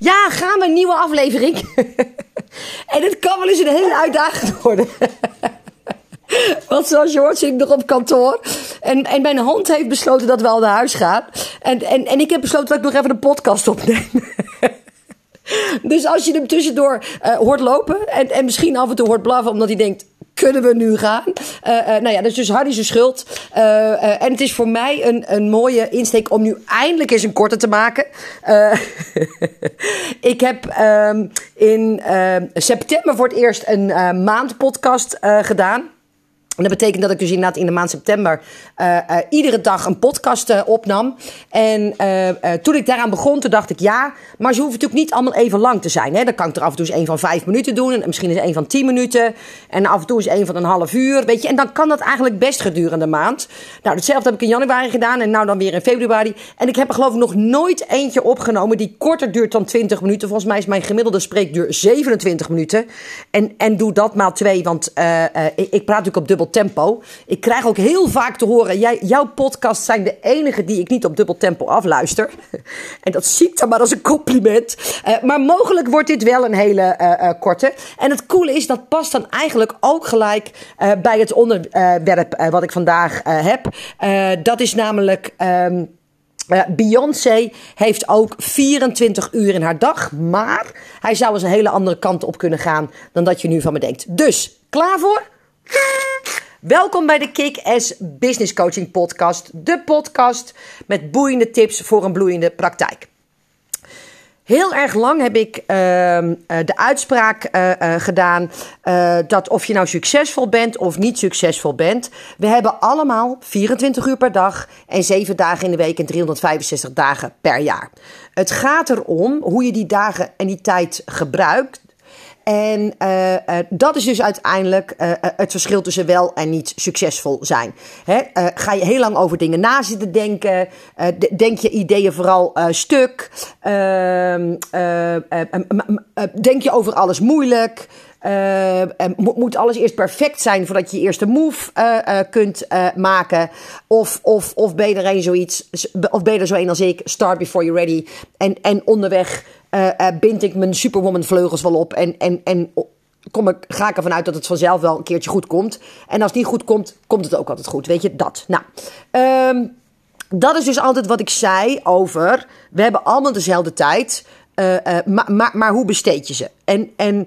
Ja, gaan we een nieuwe aflevering. en het kan wel eens een hele uitdaging worden. Want zoals je hoort zit ik nog op kantoor. En, en mijn hond heeft besloten dat we al naar huis gaan. En, en, en ik heb besloten dat ik nog even een podcast opneem. dus als je hem tussendoor uh, hoort lopen en, en misschien af en toe hoort blaffen omdat hij denkt kunnen we nu gaan? Uh, uh, nou ja, dat is dus zijn schuld. Uh, en het is voor mij een, een mooie insteek om nu eindelijk eens een korte te maken. ik heb um, in september voor het eerst een maandpodcast gedaan. En dat betekent dat ik dus inderdaad in de maand september uh, uh, iedere dag een podcast uh, opnam. En toen ik daaraan begon, toen dacht ik ja, maar ze hoeven natuurlijk niet allemaal even lang te zijn. Hè? Dan kan ik er af en toe eens een van vijf minuten doen. En misschien eens een van tien minuten. En af en toe eens een van een half uur. Weet je? En dan kan dat eigenlijk best gedurende de maand. Nou, hetzelfde heb ik in januari gedaan en nou dan weer in februari. En ik heb er geloof ik nog nooit eentje opgenomen die korter duurt dan 20 minuten. Volgens mij is mijn gemiddelde spreekduur 27 minuten. En, en doe dat maal twee, want ik praat natuurlijk op dubbel tempo. Ik krijg ook heel vaak te horen: jij, jouw podcasts zijn de enige die ik niet op dubbel tempo afluister. en dat zie ik dan maar als een compliment. Uh, maar mogelijk wordt dit wel een hele uh, uh, korte. En het coole is, dat past dan eigenlijk ook gelijk bij het onderwerp wat ik vandaag heb. dat is namelijk. Uh, Beyoncé heeft ook 24 uur in haar dag, maar hij zou eens een hele andere kant op kunnen gaan dan dat je nu van me denkt. Dus, klaar voor? Welkom bij de Kick-Ass Business Coaching Podcast. De podcast met boeiende tips voor een bloeiende praktijk. Heel erg lang heb ik uh, de uitspraak uh, uh, gedaan dat of je nou succesvol bent of niet succesvol bent, we hebben allemaal 24 uur per dag en 7 dagen in de week en 365 dagen per jaar. Het gaat erom hoe je die dagen en die tijd gebruikt en uh, uh, dat is dus uiteindelijk uh, het verschil tussen wel en niet succesvol zijn. Hè? ga je heel lang over dingen na zitten denken? denk je ideeën vooral stuk? Ehm, denk je over alles moeilijk? Moet alles eerst perfect zijn voordat je je eerste move kunt maken? Of, of, of ben je er een zoiets, of ben zo een als ik, start before you're ready. En, en onderweg bind ik mijn superwoman vleugels wel op en, en, en kom ik, ga ik ervan uit dat het vanzelf wel een keertje goed komt. En als het niet goed komt, komt het ook altijd goed. Weet je, dat. Nou, um, dat is dus altijd wat ik zei over, we hebben allemaal dezelfde tijd. Uh, uh, maar, maar, maar hoe besteed je ze? En, en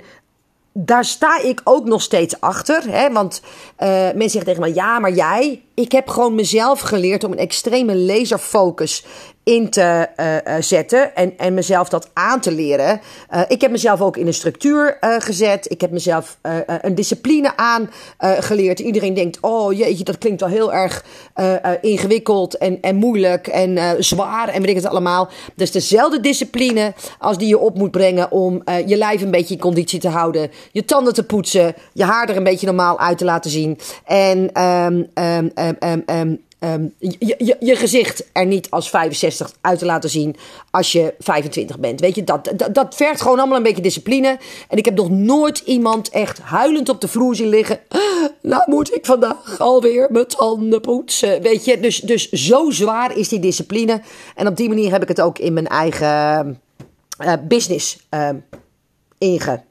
daar sta ik ook nog steeds achter. Hè? Want mensen zeggen tegen me: ja, maar jij. Ik heb gewoon mezelf geleerd om een extreme laserfocus in te uh, zetten en, en mezelf dat aan te leren. Uh, ik heb mezelf ook in een structuur gezet. Ik heb mezelf een discipline aangeleerd. Iedereen denkt, oh jeetje, dat klinkt wel heel erg ingewikkeld en, en moeilijk en zwaar en weet ik het allemaal. Dus dezelfde discipline als die je op moet brengen om je lijf een beetje in conditie te houden. Je tanden te poetsen, je haar er een beetje normaal uit te laten zien. En um, um, um, je, je, gezicht er niet als 65 uit te laten zien als je 25 bent. Weet je, dat, dat, dat vergt gewoon allemaal een beetje discipline. En ik heb nog nooit iemand echt huilend op de vloer zien liggen. Nou moet ik vandaag alweer mijn tanden poetsen. Weet je, dus, dus zo zwaar is die discipline. En op die manier heb ik het ook in mijn eigen uh, business inge,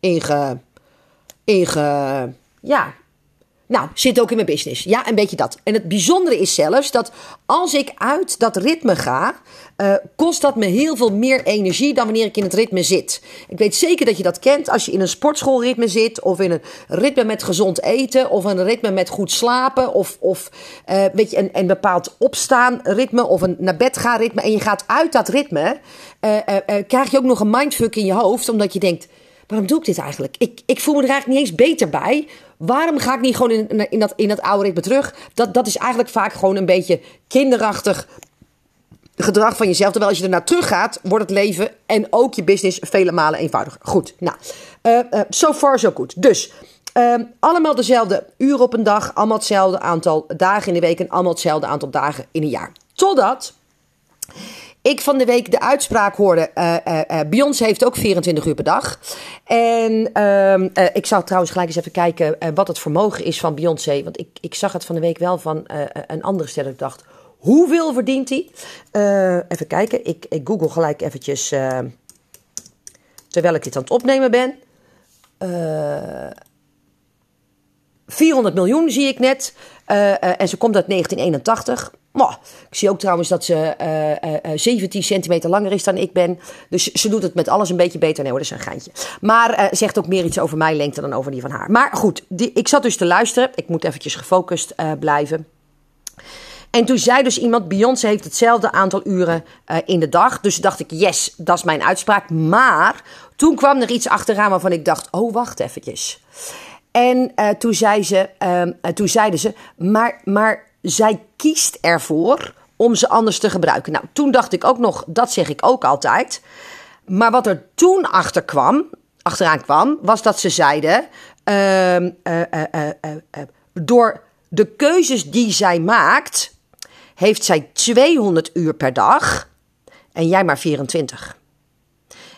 inge, inge, ja, nou, zit ook in mijn business. Ja, een beetje dat. En het bijzondere is zelfs dat als ik uit dat ritme ga, uh, kost dat me heel veel meer energie dan wanneer ik in het ritme zit. Ik weet zeker dat je dat kent als je in een sportschoolritme zit, of in een ritme met gezond eten, of een ritme met goed slapen, of, of uh, weet je, een, bepaald opstaan ritme, of een naar bed gaan ritme. En je gaat uit dat ritme, uh, krijg je ook nog een mindfuck in je hoofd, omdat je denkt waarom doe ik dit eigenlijk? Ik, ik voel me er eigenlijk niet eens beter bij. Waarom ga ik niet gewoon in, in, dat, in dat oude ritme terug? Dat, dat is eigenlijk vaak gewoon een beetje kinderachtig gedrag van jezelf. Terwijl als je ernaar terug gaat, wordt het leven en ook je business vele malen eenvoudiger. Goed, nou, uh, uh, so far so good. Dus, uh, allemaal dezelfde uur op een dag, allemaal hetzelfde aantal dagen in de week en allemaal hetzelfde aantal dagen in een jaar. Totdat ik van de week de uitspraak hoorde. Uh, uh, uh, Beyoncé heeft ook 24 uur per dag. En ehm, ik zou trouwens gelijk eens even kijken wat het vermogen is van Beyoncé. Want ik, ik zag het van de week wel van een andere ster. Ik dacht, Hoeveel verdient hij? Even kijken. Ik, ik google gelijk eventjes. Terwijl ik dit aan het opnemen ben. Eh, 400 miljoen zie ik net. en ze komt uit 1981. Oh, ik zie ook trouwens dat ze 17 centimeter langer is dan ik ben. Dus ze doet het met alles een beetje beter. Nee hoor, dat is een geintje. Maar zegt ook meer iets over mijn lengte dan over die van haar. Maar goed, die, ik zat dus te luisteren. Ik moet eventjes gefocust blijven. En toen zei dus iemand: Beyoncé heeft hetzelfde aantal uren in de dag. Dus dacht ik: yes, dat is mijn uitspraak. Maar toen kwam er iets achteraan waarvan ik dacht: oh, wacht eventjes. En uh, toen, zei ze, uh, toen zeiden ze: maar, maar zij kiest ervoor om ze anders te gebruiken. Nou, toen dacht ik ook nog: dat zeg ik ook altijd. Maar wat er toen achter kwam, achteraan kwam, was dat ze zeiden: ehm, door de keuzes die zij maakt heeft zij 200 uur per dag en jij maar 24.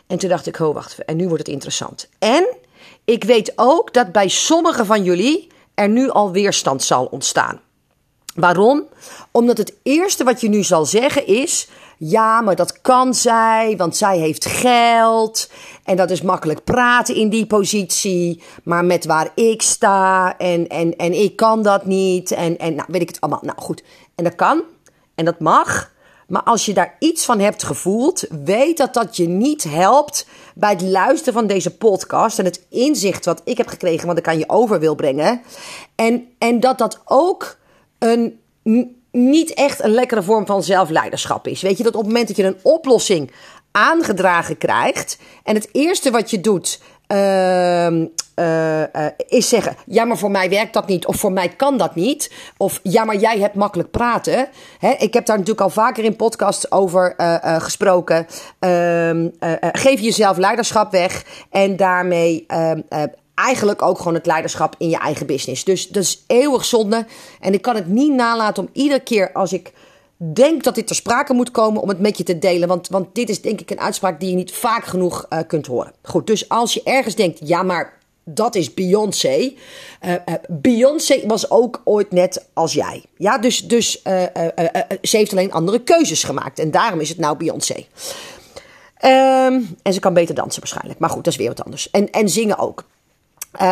En toen dacht ik, oh wacht, en nu wordt het interessant. En ik weet ook dat bij sommigen van jullie er nu al weerstand zal ontstaan. Waarom? Omdat het eerste wat je nu zal zeggen is: ja, maar dat kan zij, want zij heeft geld. En dat is makkelijk praten in die positie. Maar met waar ik sta en, en, en ik kan dat niet. En, en nou, weet ik het allemaal. Nou goed, en dat kan en dat mag. Maar als je daar iets van hebt gevoeld, weet dat dat je niet helpt bij het luisteren van deze podcast en het inzicht wat ik heb gekregen, wat ik aan je over wil brengen. En, en dat dat ook een niet echt een lekkere vorm van zelfleiderschap is. Weet je dat op het moment dat je een oplossing aangedragen krijgt en het eerste wat je doet uh, uh, is zeggen: ja, maar voor mij werkt dat niet, of voor mij kan dat niet, of ja, maar jij hebt makkelijk praten. Hè, ik heb daar natuurlijk al vaker in podcasts over uh, gesproken. Ehm, geef jezelf leiderschap weg en daarmee ehm, eigenlijk ook gewoon het leiderschap in je eigen business. Dus dat is eeuwig zonde. En ik kan het niet nalaten om iedere keer als ik denk dat dit ter sprake moet komen om het met je te delen. Want, want dit is denk ik een uitspraak die je niet vaak genoeg uh, kunt horen. Goed, dus als je ergens denkt, ja maar dat is Beyoncé. Uh, uh, Beyoncé was ook ooit net als jij. Ja, dus, dus ze heeft alleen andere keuzes gemaakt. En daarom is het nou Beyoncé. Um, en ze kan beter dansen waarschijnlijk. Maar goed, dat is weer wat anders. En, en zingen ook.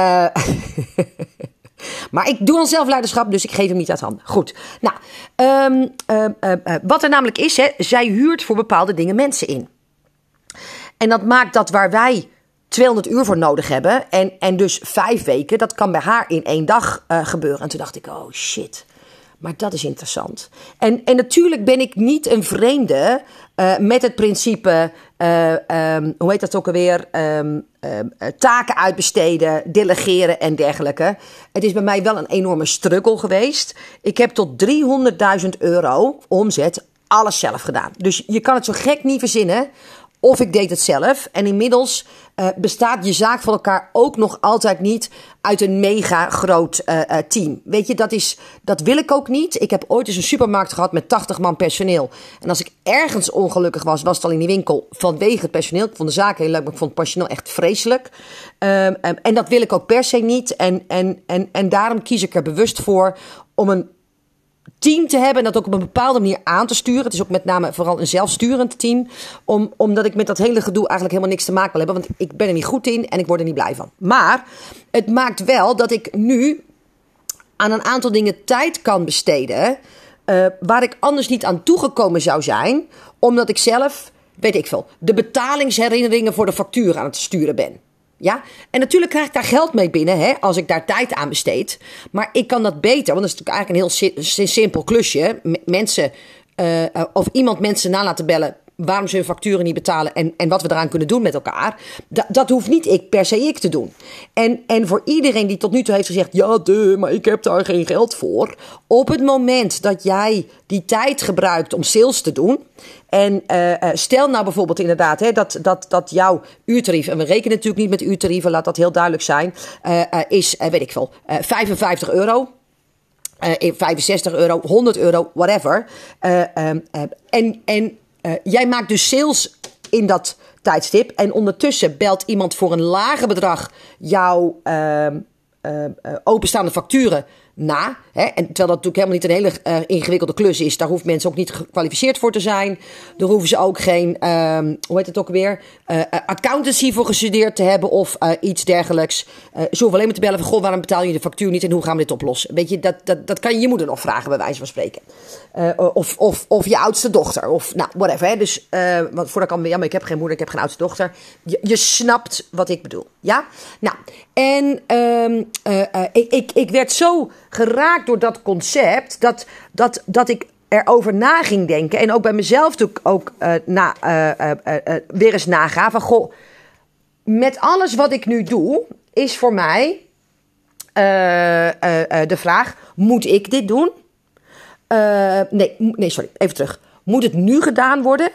Maar ik doe al zelfleiderschap, dus ik geef hem niet uit handen. Goed. Nou, um, uh, uh, wat er namelijk is, hè, zij huurt voor bepaalde dingen mensen in. En dat maakt dat waar wij 200 uur voor nodig hebben, en, en dus vijf weken, dat kan bij haar in één dag uh, gebeuren. En toen dacht ik, oh shit. Maar dat is interessant. En, en natuurlijk ben ik niet een vreemde uh, met het principe, uh, um, hoe heet dat ook alweer? Um, taken uitbesteden, delegeren en dergelijke. Het is bij mij wel een enorme struggle geweest. Ik heb tot 300.000 euro omzet alles zelf gedaan. Dus je kan het zo gek niet verzinnen of ik deed het zelf. En inmiddels uh, bestaat je zaak voor elkaar ook nog altijd niet uit een mega groot uh, uh, team. Weet je, dat, is, dat wil ik ook niet. Ik heb ooit eens een supermarkt gehad met 80 man personeel. En als ik ergens ongelukkig was, was het al in die winkel vanwege het personeel. Ik vond de zaak heel leuk, maar ik vond het personeel echt vreselijk. Um, um, en dat wil ik ook per se niet. En, en, en, en daarom kies ik er bewust voor om een team te hebben en dat ook op een bepaalde manier aan te sturen. Het is ook met name vooral een zelfsturend team. Om, omdat ik met dat hele gedoe eigenlijk helemaal niks te maken wil hebben. Want ik ben er niet goed in en ik word er niet blij van. Maar het maakt wel dat ik nu aan een aantal dingen tijd kan besteden. Uh, waar ik anders niet aan toegekomen zou zijn. Omdat ik zelf, weet ik veel, de betalingsherinneringen voor de factuur aan het sturen ben. Ja, en natuurlijk krijg ik daar geld mee binnen hè, als ik daar tijd aan besteed. Maar ik kan dat beter, want dat is natuurlijk eigenlijk een heel simpel klusje. mensen, uh, of iemand mensen na laten bellen waarom ze hun facturen niet betalen en, en wat we eraan kunnen doen met elkaar. Dat hoeft niet ik per se ik te doen. En, en voor iedereen die tot nu toe heeft gezegd: ja, de, maar ik heb daar geen geld voor. Op het moment dat jij die tijd gebruikt om sales te doen. En uh, stel nou bijvoorbeeld inderdaad hè, dat, dat, dat jouw uurtarief, en we rekenen natuurlijk niet met uurtarieven, laat dat heel duidelijk zijn, uh, is, weet ik veel, 55 euro. Uh, 65 euro, 100 euro, whatever. Uh, en, en jij maakt dus sales in dat tijdstip. En ondertussen belt iemand voor een lager bedrag jouw uh, uh, openstaande facturen na. Hè? En terwijl dat natuurlijk helemaal niet een hele uh, ingewikkelde klus is. Daar hoeven mensen ook niet gekwalificeerd voor te zijn. Daar hoeven ze ook geen, uh, hoe heet het ook weer, uh, accountancy voor gestudeerd te hebben of iets dergelijks. ze hoeven alleen maar te bellen van, goh, waarom betaal je de factuur niet en hoe gaan we dit oplossen? Weet je, dat, dat, dat kan je je moeder nog vragen, bij wijze van spreken. of, of, of je oudste dochter, of nou, whatever. Hè? Dus, want voordat kan, ja, maar ik heb geen moeder, ik heb geen oudste dochter. Je, je snapt wat ik bedoel, ja? Nou, en um, ik, ik, ik werd zo geraakt door dat concept dat, dat, dat ik erover na ging denken. En ook bij mezelf ook uh, na, weer eens naga van goh, met alles wat ik nu doe, is voor mij de vraag: moet ik dit doen? nee, nee, sorry, even terug. Moet het nu gedaan worden?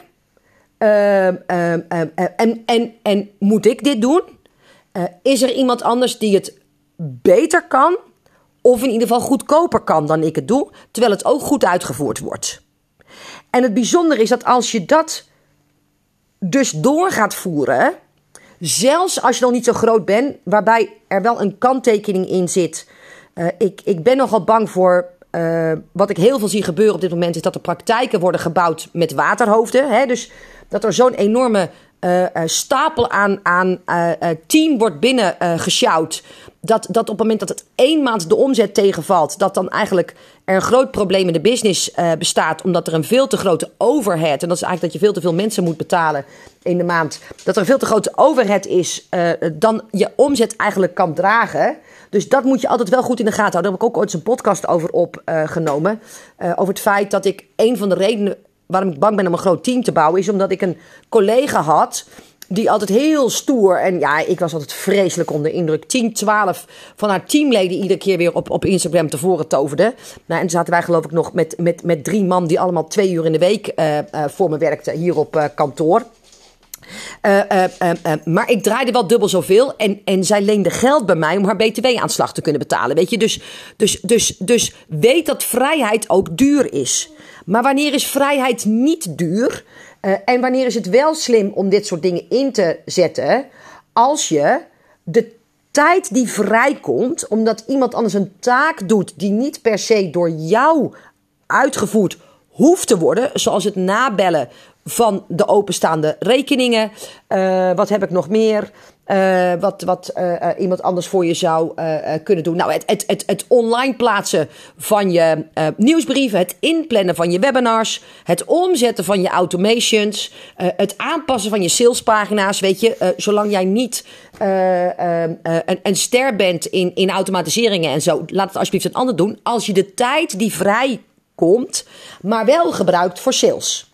en, en, en moet ik dit doen? Is er iemand anders die het beter kan? Of in ieder geval goedkoper kan dan ik het doe, terwijl het ook goed uitgevoerd wordt. En het bijzondere is dat als je dat dus door gaat voeren, zelfs als je nog niet zo groot bent, waarbij er wel een kanttekening in zit. Uh, ik, ik ben nogal bang voor. Uh, wat ik heel veel zie gebeuren op dit moment is dat er praktijken worden gebouwd met waterhoofden. Hè? Dus dat er zo'n enorme stapel aan, aan team wordt binnen gesjouwd dat, dat op het moment dat het één maand de omzet tegenvalt, dat dan eigenlijk er een groot probleem in de business bestaat, omdat er een veel te grote overhead, en dat is eigenlijk dat je veel te veel mensen moet betalen in de maand, dat er een veel te grote overhead is, dan je omzet eigenlijk kan dragen. Dus dat moet je altijd wel goed in de gaten houden. Daar heb ik ook ooit een podcast over opgenomen. Uh, over het feit dat ik een van de redenen waarom ik bang ben om een groot team te bouwen, is omdat ik een collega had die altijd heel stoer. En ja, ik was altijd vreselijk onder indruk. 10, 12 van haar teamleden iedere keer weer op, op Instagram tevoren toverde. Nou, en toen zaten wij geloof ik nog met, met, met drie man die allemaal twee uur in de week uh, uh, voor me werkten hier op uh, kantoor. maar ik draaide wel dubbel zoveel. En, en zij leende geld bij mij om haar BTW-aanslag te kunnen betalen. Weet je, dus, dus, dus, dus weet dat vrijheid ook duur is. Maar wanneer is vrijheid niet duur? Uh, en wanneer is het wel slim om dit soort dingen in te zetten? Als je de tijd die vrijkomt, omdat iemand anders een taak doet die niet per se door jou uitgevoerd hoeft te worden, zoals het nabellen van de openstaande rekeningen. Uh, wat heb ik nog meer? Uh, wat wat uh, iemand anders voor je zou kunnen doen. Nou, het, het, het, het online plaatsen van je nieuwsbrieven, het inplannen van je webinars, het omzetten van je automations, het aanpassen van je salespagina's. Weet je, zolang jij niet een, een ster bent in, in automatiseringen en zo, laat het alsjeblieft een ander doen. Als je de tijd die vrij komt, maar wel gebruikt voor sales.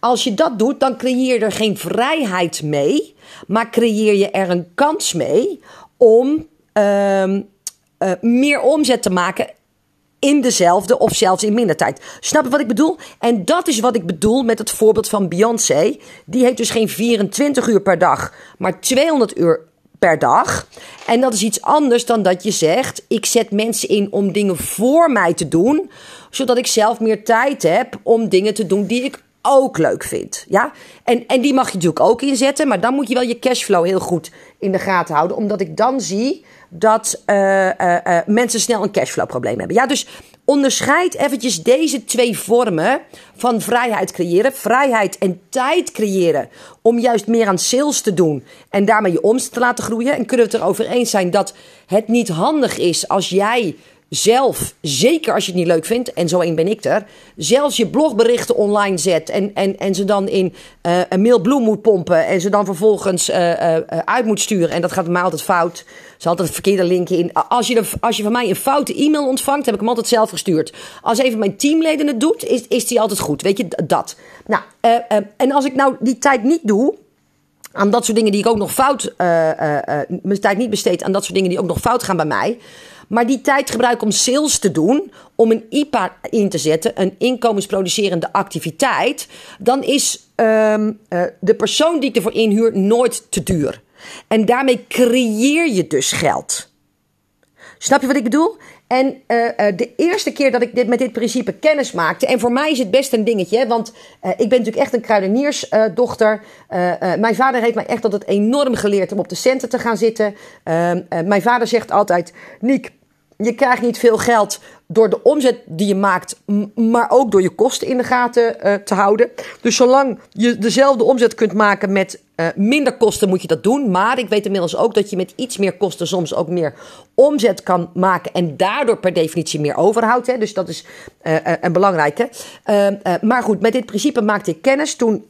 Als je dat doet, dan creëer je er geen vrijheid mee, maar creëer je er een kans mee om uh, uh, meer omzet te maken in dezelfde of zelfs in minder tijd. Snap je wat ik bedoel? En dat is wat ik bedoel met het voorbeeld van Beyoncé. Die heeft dus geen 24 uur per dag, maar 200 uur per dag. En dat is iets anders dan dat je zegt: ik zet mensen in om dingen voor mij te doen, zodat ik zelf meer tijd heb om dingen te doen die ik ook leuk vindt. Ja? En, en die mag je natuurlijk ook inzetten, maar dan moet je wel je cashflow heel goed in de gaten houden, omdat ik dan zie dat uh, uh, uh, mensen snel een cashflow probleem hebben. Ja, dus onderscheid eventjes deze twee vormen van vrijheid creëren. Vrijheid en tijd creëren om juist meer aan sales te doen en daarmee je omzet te laten groeien. En kunnen we het erover eens zijn dat het niet handig is als jij zelf, zeker als je het niet leuk vindt, en zo een ben ik er, zelfs je blogberichten online zet en, en, en ze dan in uh, een mailbloem moet pompen en ze dan vervolgens uh, uh, uit moet sturen. En dat gaat mij altijd fout. Ze altijd het verkeerde linkje in. Als je, als je van mij een foute e-mail ontvangt, heb ik hem altijd zelf gestuurd. Als even mijn teamleden het doet, is, is die altijd goed. Weet je, dat. Nou, en als ik nou die tijd niet doe, aan dat soort dingen die ik ook nog fout, mijn tijd niet besteed aan dat soort dingen die ook nog fout gaan bij mij maar die tijd gebruik om sales te doen, om een IPA in te zetten, een inkomensproducerende activiteit, dan is um, uh, de persoon die ik ervoor inhuur nooit te duur. En daarmee creëer je dus geld. Snap je wat ik bedoel? En uh, uh, de eerste keer dat ik dit met dit principe kennis maakte, en voor mij is het best een dingetje, want ik ben natuurlijk echt een kruideniersdochter. mijn vader heeft mij echt altijd enorm geleerd om op de centen te gaan zitten. Ehm, mijn vader zegt altijd: Niek, je krijgt niet veel geld door de omzet die je maakt, maar ook door je kosten in de gaten uh, te houden. Dus zolang je dezelfde omzet kunt maken met uh, minder kosten, moet je dat doen. Maar ik weet inmiddels ook dat je met iets meer kosten soms ook meer omzet kan maken. En daardoor per definitie meer overhoudt. Hè. Dus dat is uh, een belangrijke. maar goed, met dit principe maakte ik kennis toen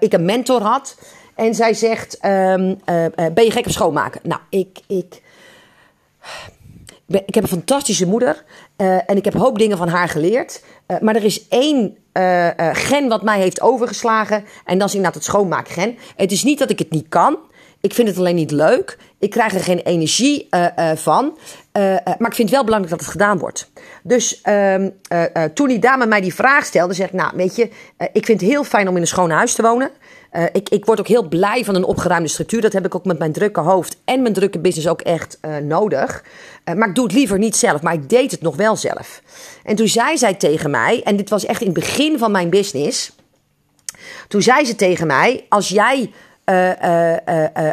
ik een mentor had. En zij zegt: um, Ben je gek op schoonmaken? Nou, ik. ik ik heb een fantastische moeder uh, en ik heb hoop dingen van haar geleerd. Uh, maar er is één uh, gen wat mij heeft overgeslagen en dat is inderdaad het schoonmaakgen. Het is niet dat ik het niet kan. Ik vind het alleen niet leuk. Ik krijg er geen energie van. maar ik vind het wel belangrijk dat het gedaan wordt. Dus ehm, toen die dame mij die vraag stelde, zeg ik: Nou, weet je, ik vind het heel fijn om in een schoon huis te wonen. Uh, ik, ik word ook heel blij van een opgeruimde structuur. Dat heb ik ook met mijn drukke hoofd en mijn drukke business ook echt uh, nodig. Uh, maar ik doe het liever niet zelf, maar ik deed het nog wel zelf. En toen zei zij tegen mij, en dit was echt in het begin van mijn business. Toen zei ze tegen mij: Als jij.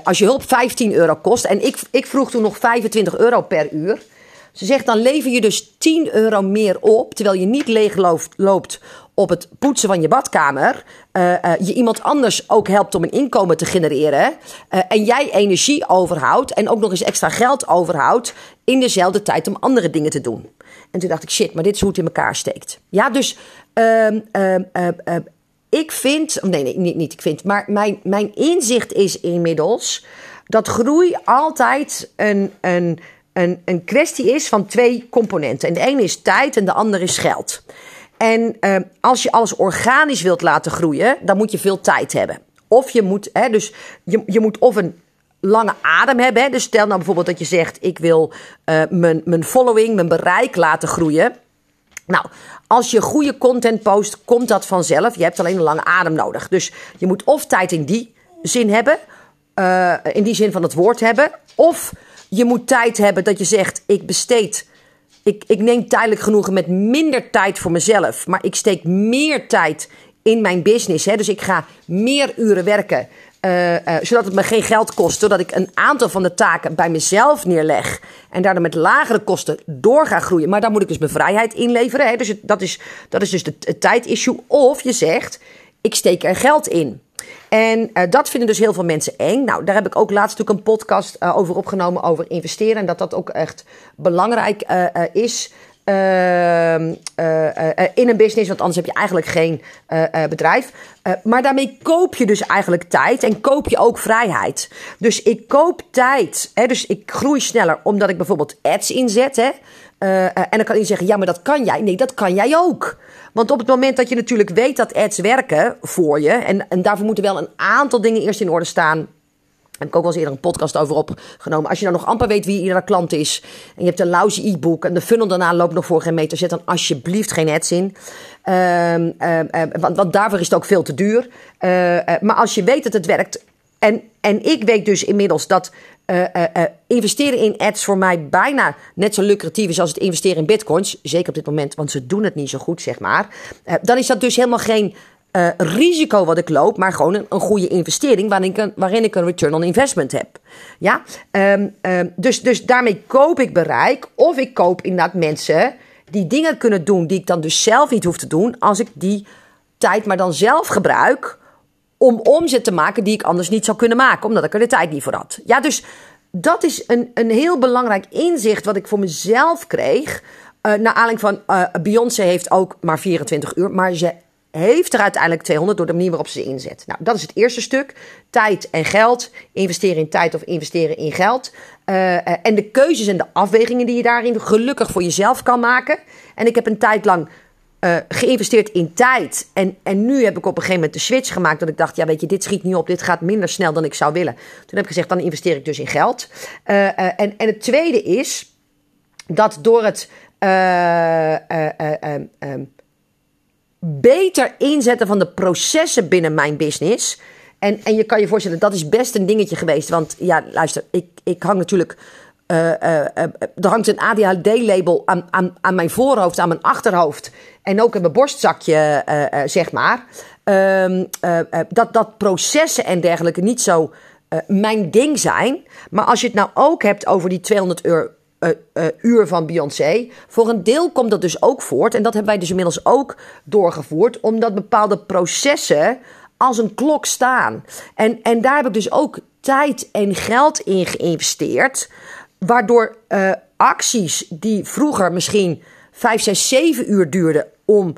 als je hulp 15 euro kost. En ik, ik vroeg toen nog 25 euro per uur. Ze zegt dan lever je dus 10 euro meer op, terwijl je niet leeg loopt op het poetsen van je badkamer. Uh, uh, je iemand anders ook helpt om een inkomen te genereren. Uh, en jij energie overhoudt en ook nog eens extra geld overhoudt in dezelfde tijd om andere dingen te doen. En toen dacht ik, shit, maar dit is hoe het in elkaar steekt. Ja, dus ehm, ehm, ehm, ik vind, nee, nee, niet, niet ik vind, maar mijn, mijn inzicht is inmiddels dat groei altijd een, een een, een kwestie is van twee componenten. En de ene is tijd en de andere is geld. En uh, als je alles organisch wilt laten groeien, dan moet je veel tijd hebben. Of je moet, hè, dus je, je moet of een lange adem hebben. Hè. Dus stel nou bijvoorbeeld dat je zegt: Ik wil uh, mijn, mijn following, mijn bereik laten groeien. Nou, als je goede content post, komt dat vanzelf. Je hebt alleen een lange adem nodig. Dus je moet of tijd in die zin hebben, uh, in die zin van het woord hebben, of je moet tijd hebben dat je zegt: ik besteed. Ik, ik neem tijdelijk genoegen met minder tijd voor mezelf. Maar ik steek meer tijd in mijn business. Hè? Dus ik ga meer uren werken. Uh, uh, zodat het me geen geld kost. Zodat ik een aantal van de taken bij mezelf neerleg. En daardoor met lagere kosten door ga groeien. Maar daar moet ik dus mijn vrijheid inleveren. Hè? Dus dat, is, dat is dus het, het tijdissue. Of je zegt, ik steek er geld in. En uh, dat vinden dus heel veel mensen eng. Nou, daar heb ik ook laatst natuurlijk een podcast uh, over opgenomen over investeren. En dat dat ook echt belangrijk uh, is. Ehm, in een business, want anders heb je eigenlijk geen bedrijf. maar daarmee koop je dus eigenlijk tijd en koop je ook vrijheid. Dus ik koop tijd. Hè, dus ik groei sneller omdat ik bijvoorbeeld ads inzet. Hè, en dan kan je zeggen: ja, maar dat kan jij. Nee, dat kan jij ook. Want op het moment dat je natuurlijk weet dat ads werken voor je, en, en daarvoor moeten wel een aantal dingen eerst in orde staan. Heb ik ook wel eens eerder een podcast over opgenomen. Als je nou nog amper weet wie iedere klant is. En je hebt een lousy e-book. En de funnel daarna loopt nog voor geen meter. Zet dan alsjeblieft geen ads in. Um, want, want, daarvoor is het ook veel te duur. Uh, maar als je weet dat het werkt. En, en ik weet dus inmiddels dat uh, uh, investeren in ads voor mij bijna net zo lucratief is als het investeren in bitcoins. Zeker op dit moment, want ze doen het niet zo goed, zeg maar. dan is dat dus helemaal geen risico wat ik loop, maar gewoon een, een goede investering waarin ik, een, waarin ik een return on investment heb. Ja, um, um, dus, dus daarmee koop ik bereik of ik koop inderdaad mensen die dingen kunnen doen die ik dan dus zelf niet hoef te doen als ik die tijd maar dan zelf gebruik om omzet te maken die ik anders niet zou kunnen maken, omdat ik er de tijd niet voor had. Ja, dus dat is een, een heel belangrijk inzicht wat ik voor mezelf kreeg. Uh, naar aanleiding van uh, Beyoncé heeft ook maar 24 uur, maar ze heeft er uiteindelijk 200 door de manier waarop ze inzet. Nou, dat is het eerste stuk. Tijd en geld. Investeren in tijd of investeren in geld. Uh, en de keuzes en de afwegingen die je daarin gelukkig voor jezelf kan maken. En ik heb een tijd lang uh, geïnvesteerd in tijd. En, en nu heb ik op een gegeven moment de switch gemaakt. Dat ik dacht, ja, weet je, dit schiet niet op. Dit gaat minder snel dan ik zou willen. Toen heb ik gezegd, dan investeer ik dus in geld. Uh, uh, en, en het tweede is dat door het beter inzetten van de processen binnen mijn business. En, en je kan je voorstellen, dat is best een dingetje geweest. Want ja, luister, ik, ik hang natuurlijk uh, uh, er hangt een ADHD-label aan, aan, aan mijn voorhoofd, aan mijn achterhoofd. En ook in mijn borstzakje, zeg maar. Ehm, dat, dat processen en dergelijke niet zo mijn ding zijn. Maar als je het nou ook hebt over die 200 euro uur van Beyoncé. Voor een deel komt dat dus ook voort. En dat hebben wij dus inmiddels ook doorgevoerd. Omdat bepaalde processen als een klok staan. En, en daar heb ik dus ook tijd en geld in geïnvesteerd. Waardoor uh, acties die vroeger misschien 5, 6, 7 uur duurden om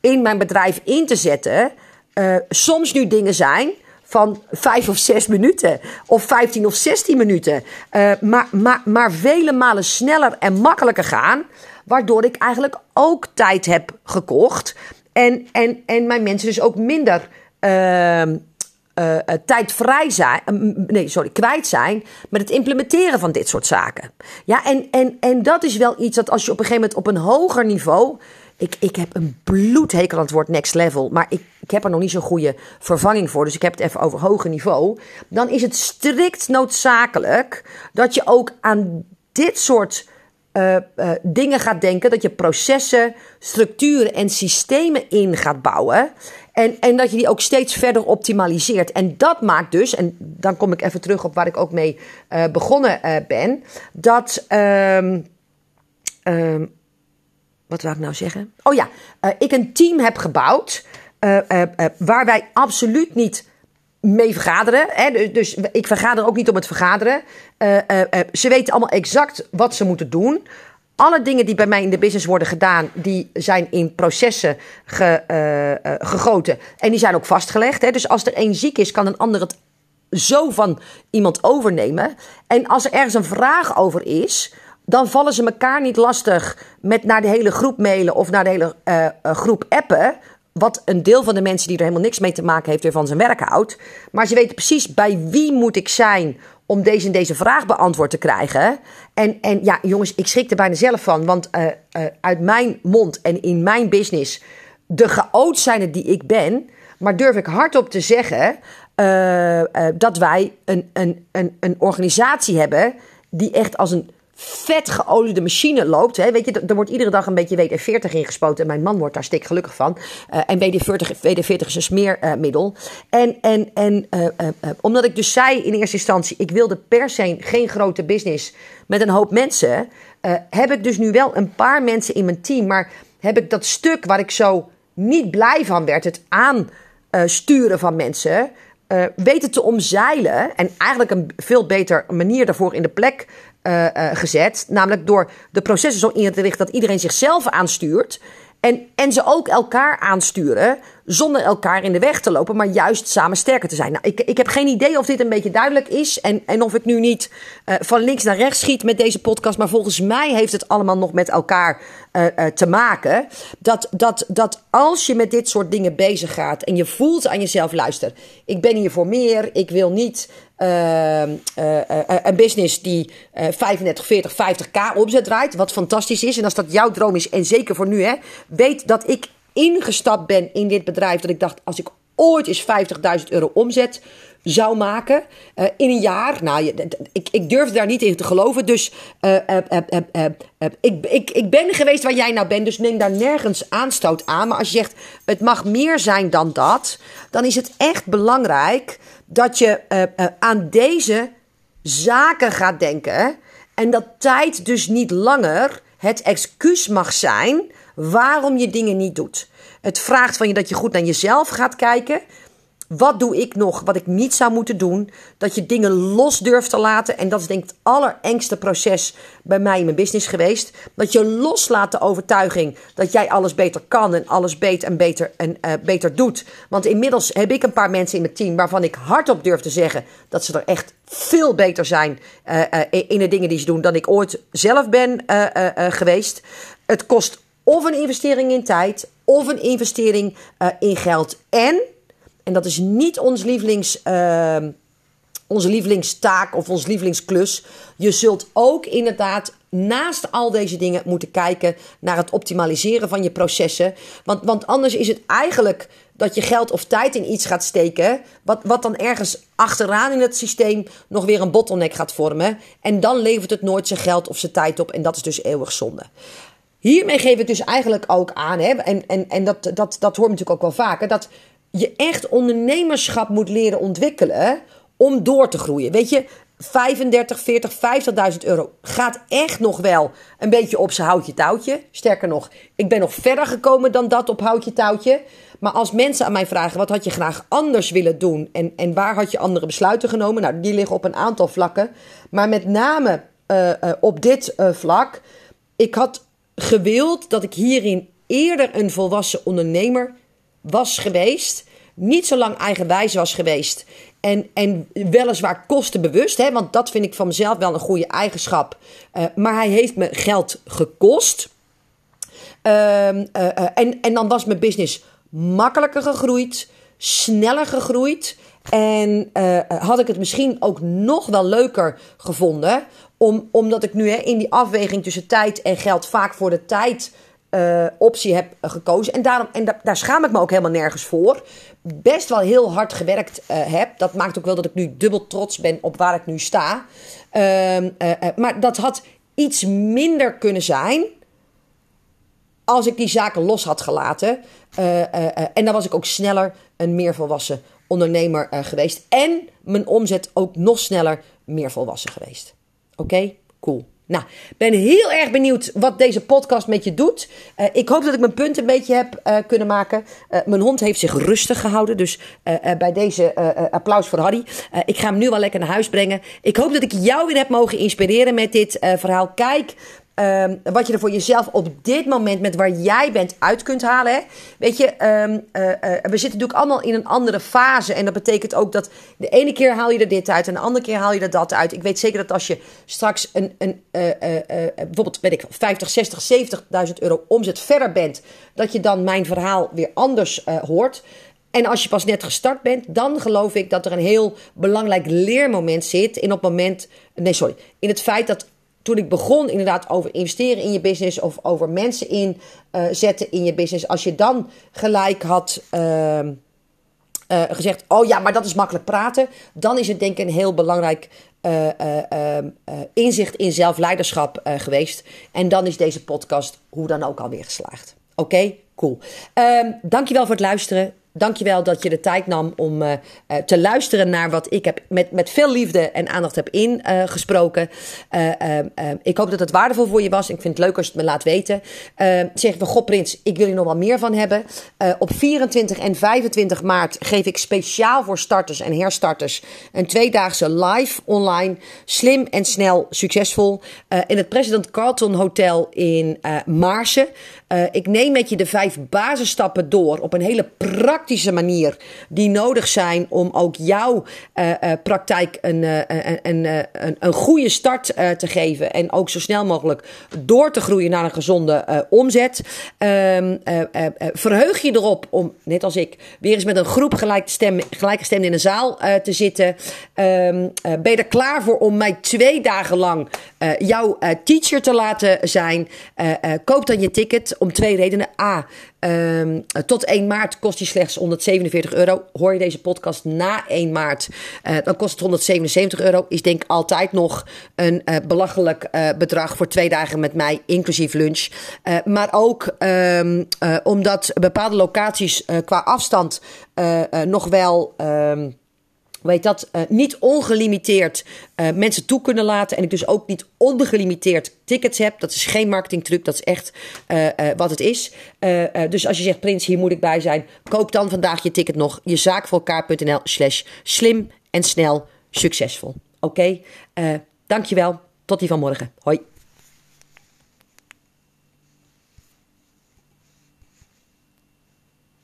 in mijn bedrijf in te zetten, uh, soms nu dingen zijn van 5 of 6 minuten of 15 of 16 minuten. Uh, maar, maar, maar vele malen sneller en makkelijker gaan. Waardoor ik eigenlijk ook tijd heb gekocht. En, en, en mijn mensen dus ook minder uh, uh, tijd vrij zijn, nee, sorry, kwijt zijn met het implementeren van dit soort zaken. Ja, en, en, en dat is wel iets dat als je op een gegeven moment op een hoger niveau. Ik, ik heb een bloedhekel aan het woord next level, maar ik, ik heb er nog niet zo'n goede vervanging voor. Dus ik heb het even over hoger niveau. Dan is het strikt noodzakelijk dat je ook aan dit soort uh, dingen gaat denken. Dat je processen, structuren en systemen in gaat bouwen. En, en dat je die ook steeds verder optimaliseert. En dat maakt dus, en dan kom ik even terug op waar ik ook mee uh, begonnen ben. Dat. Um, um, wat wil ik nou zeggen? Oh ja, ik een team heb gebouwd. waar wij absoluut niet mee vergaderen. Hè? Dus, dus ik vergader ook niet om het vergaderen. Ze weten allemaal exact wat ze moeten doen. Alle dingen die bij mij in de business worden gedaan, die zijn in processen ge, gegoten. En die zijn ook vastgelegd. Hè? Dus als er één ziek is, kan een ander het zo van iemand overnemen. En als er ergens een vraag over is, dan vallen ze elkaar niet lastig met naar de hele groep mailen of naar de hele groep appen wat een deel van de mensen die er helemaal niks mee te maken heeft, weer van zijn werk houdt. Maar ze weten precies bij wie moet ik zijn om deze en deze vraag beantwoord te krijgen. En, en ja, jongens, ik schrik er bijna zelf van. Want uh, uh, uit mijn mond en in mijn business, de chaot zijn die ik ben. Maar durf ik hardop te zeggen uh, dat wij een, een, een, een organisatie hebben die echt als een vet geoliede machine loopt. Hè. Weet je, er wordt iedere dag een beetje WD-40 ingespoten. En mijn man wordt daar stik gelukkig van. Uh, en WD-40, WD-40 is een smeermiddel. En en, en uh, omdat ik dus zei in eerste instantie... ik wilde per se geen grote business met een hoop mensen... heb ik dus nu wel een paar mensen in mijn team. Maar heb ik dat stuk waar ik zo niet blij van werd... het aansturen van mensen... Weten te omzeilen en eigenlijk een veel beter manier daarvoor in de plek uh, uh, gezet. Namelijk door de processen zo in te richten dat iedereen zichzelf aanstuurt. En, en ze ook elkaar aansturen zonder elkaar in de weg te lopen, maar juist samen sterker te zijn. Nou, ik, ik heb geen idee of dit een beetje duidelijk is en, en of ik nu niet uh, van links naar rechts schiet met deze podcast, maar volgens mij heeft het allemaal nog met elkaar te maken. Dat, dat, dat als je met dit soort dingen bezig gaat en je voelt aan jezelf, luister, ik ben hier voor meer, ik wil niet uh, uh, een business die uh, 35, 40, 50k omzet draait. Wat fantastisch is. En als dat jouw droom is, en zeker voor nu, hè, weet dat ik ingestapt ben in dit bedrijf. Dat ik dacht, als ik ooit eens 50.000 euro omzet zou maken in een jaar. Nou, ik, ik durfde daar niet in te geloven. Dus ik, ik, ik ben geweest waar jij nou bent. Dus neem daar nergens aanstoot aan. Maar als je zegt, het mag meer zijn dan dat. Dan is het echt belangrijk dat je aan deze zaken gaat denken. En dat tijd dus niet langer het excuus mag zijn waarom je dingen niet doet. Het vraagt van je dat je goed naar jezelf gaat kijken. Wat doe ik nog wat ik niet zou moeten doen? Dat je dingen los durft te laten. En dat is denk ik het allerengste proces bij mij in mijn business geweest. Dat je loslaat de overtuiging dat jij alles beter kan en alles beter en beter en uh, beter doet. Want inmiddels heb ik een paar mensen in mijn team waarvan ik hardop durf te zeggen dat ze er echt veel beter zijn uh, uh, in de dingen die ze doen dan ik ooit zelf ben geweest. Het kost of een investering in tijd of een investering in geld. En en dat is niet ons lievelings, uh, onze lievelingstaak of ons lievelingsklus. Je zult ook inderdaad naast al deze dingen moeten kijken naar het optimaliseren van je processen. Want, want anders is het eigenlijk dat je geld of tijd in iets gaat steken. Wat, wat dan ergens achteraan in het systeem nog weer een bottleneck gaat vormen. En dan levert het nooit zijn geld of zijn tijd op. En dat is dus eeuwig zonde. Hiermee geef ik dus eigenlijk ook aan, hè, en, en, en dat, dat, dat hoort natuurlijk ook wel vaker, dat je echt ondernemerschap moet leren ontwikkelen om door te groeien. Weet je, 35, 40, 50.000 euro gaat echt nog wel een beetje op zijn houtje touwtje. Sterker nog, ik ben nog verder gekomen dan dat op houtje touwtje. Maar als mensen aan mij vragen, wat had je graag anders willen doen? En, en waar had je andere besluiten genomen? Nou, die liggen op een aantal vlakken. Maar met name uh, uh, op dit uh, vlak. Ik had gewild dat ik hierin eerder een volwassen ondernemer was geweest. Niet zo lang eigenwijs was geweest. En, en weliswaar kostenbewust, hè, want dat vind ik van mezelf wel een goede eigenschap. Uh, maar hij heeft me geld gekost. Uh, uh, en, en dan was mijn business makkelijker gegroeid, sneller gegroeid. En had ik het misschien ook nog wel leuker gevonden. Om, omdat ik nu hè, in die afweging tussen tijd en geld vaak voor de tijd uh, optie heb gekozen. En, daarom, en da daar schaam ik me ook helemaal nergens voor. Best wel heel hard gewerkt uh, heb. Dat maakt ook wel dat ik nu dubbel trots ben op waar ik nu sta. Uh, maar dat had iets minder kunnen zijn. Als ik die zaken los had gelaten. en dan was ik ook sneller een meer volwassen ondernemer geweest. En mijn omzet ook nog sneller meer volwassen geweest. Oké, cool. Nou, ben heel erg benieuwd wat deze podcast met je doet. Uh, ik hoop dat ik mijn punt een beetje heb uh, kunnen maken. Uh, mijn hond heeft zich rustig gehouden. Dus bij deze applaus voor Harry. ik ga hem nu wel lekker naar huis brengen. Ik hoop dat ik jou weer heb mogen inspireren met dit verhaal. Kijk Um, wat je er voor jezelf op dit moment met waar jij bent uit kunt halen. Hè? Weet je, um, uh, uh, we zitten natuurlijk allemaal in een andere fase. En dat betekent ook dat de ene keer haal je er dit uit en de andere keer haal je er dat uit. Ik weet zeker dat als je straks een, een uh, bijvoorbeeld, weet ik, 50, 60, 70.000 euro omzet verder bent, dat je dan mijn verhaal weer anders hoort. En als je pas net gestart bent, dan geloof ik dat er een heel belangrijk leermoment zit. In op moment. Nee, sorry. In het feit dat toen ik begon inderdaad over investeren in je business of over mensen inzetten uh, in je business, als je dan gelijk had uh, uh, gezegd, oh ja, maar dat is makkelijk praten, dan is het denk ik een heel belangrijk ehm, inzicht in zelfleiderschap geweest. En dan is deze podcast hoe dan ook alweer geslaagd. Oké, okay? cool. Um, dankjewel voor het luisteren. Dankjewel dat je de tijd nam om uh, uh, te luisteren naar wat ik heb met, met veel liefde en aandacht heb ingesproken. Uh, ik hoop dat het waardevol voor je was. Ik vind het leuk als je het me laat weten. zeg van God Prins, ik wil hier nog wel meer van hebben. op 24 en 25 maart geef ik speciaal voor starters en herstarters een tweedaagse live online. Slim en snel succesvol. in het President Carlton Hotel in Maarsen. ik neem met je de vijf basisstappen door op een hele praktische praktische manier die nodig zijn om ook jouw uh, uh, praktijk een, uh, een, een, een, goede start te geven. En ook zo snel mogelijk door te groeien naar een gezonde omzet. Um, verheug je erop om, net als ik, weer eens met een groep gelijkgestemden in een zaal te zitten. Um, ben je er klaar voor om mij twee dagen lang jouw teacher te laten zijn? koop dan je ticket om twee redenen. A. Um, tot 1 maart kost die slechts 147 euro. Hoor je deze podcast na 1 maart, uh, dan kost het 177 euro. Is denk ik altijd nog een uh, belachelijk uh, bedrag voor twee dagen met mij, inclusief lunch. maar ook um, omdat bepaalde locaties qua afstand nog wel... Um, weet dat, uh, niet ongelimiteerd uh, mensen toe kunnen laten. En ik dus ook niet ongelimiteerd tickets heb. Dat is geen marketingtruc, dat is echt uh, wat het is. dus als je zegt, Prins, hier moet ik bij zijn. Koop dan vandaag je ticket nog. Je zaak voor elkaar.nl slash slim en snel succesvol. Oké, okay? dankjewel. Tot die van morgen. Hoi.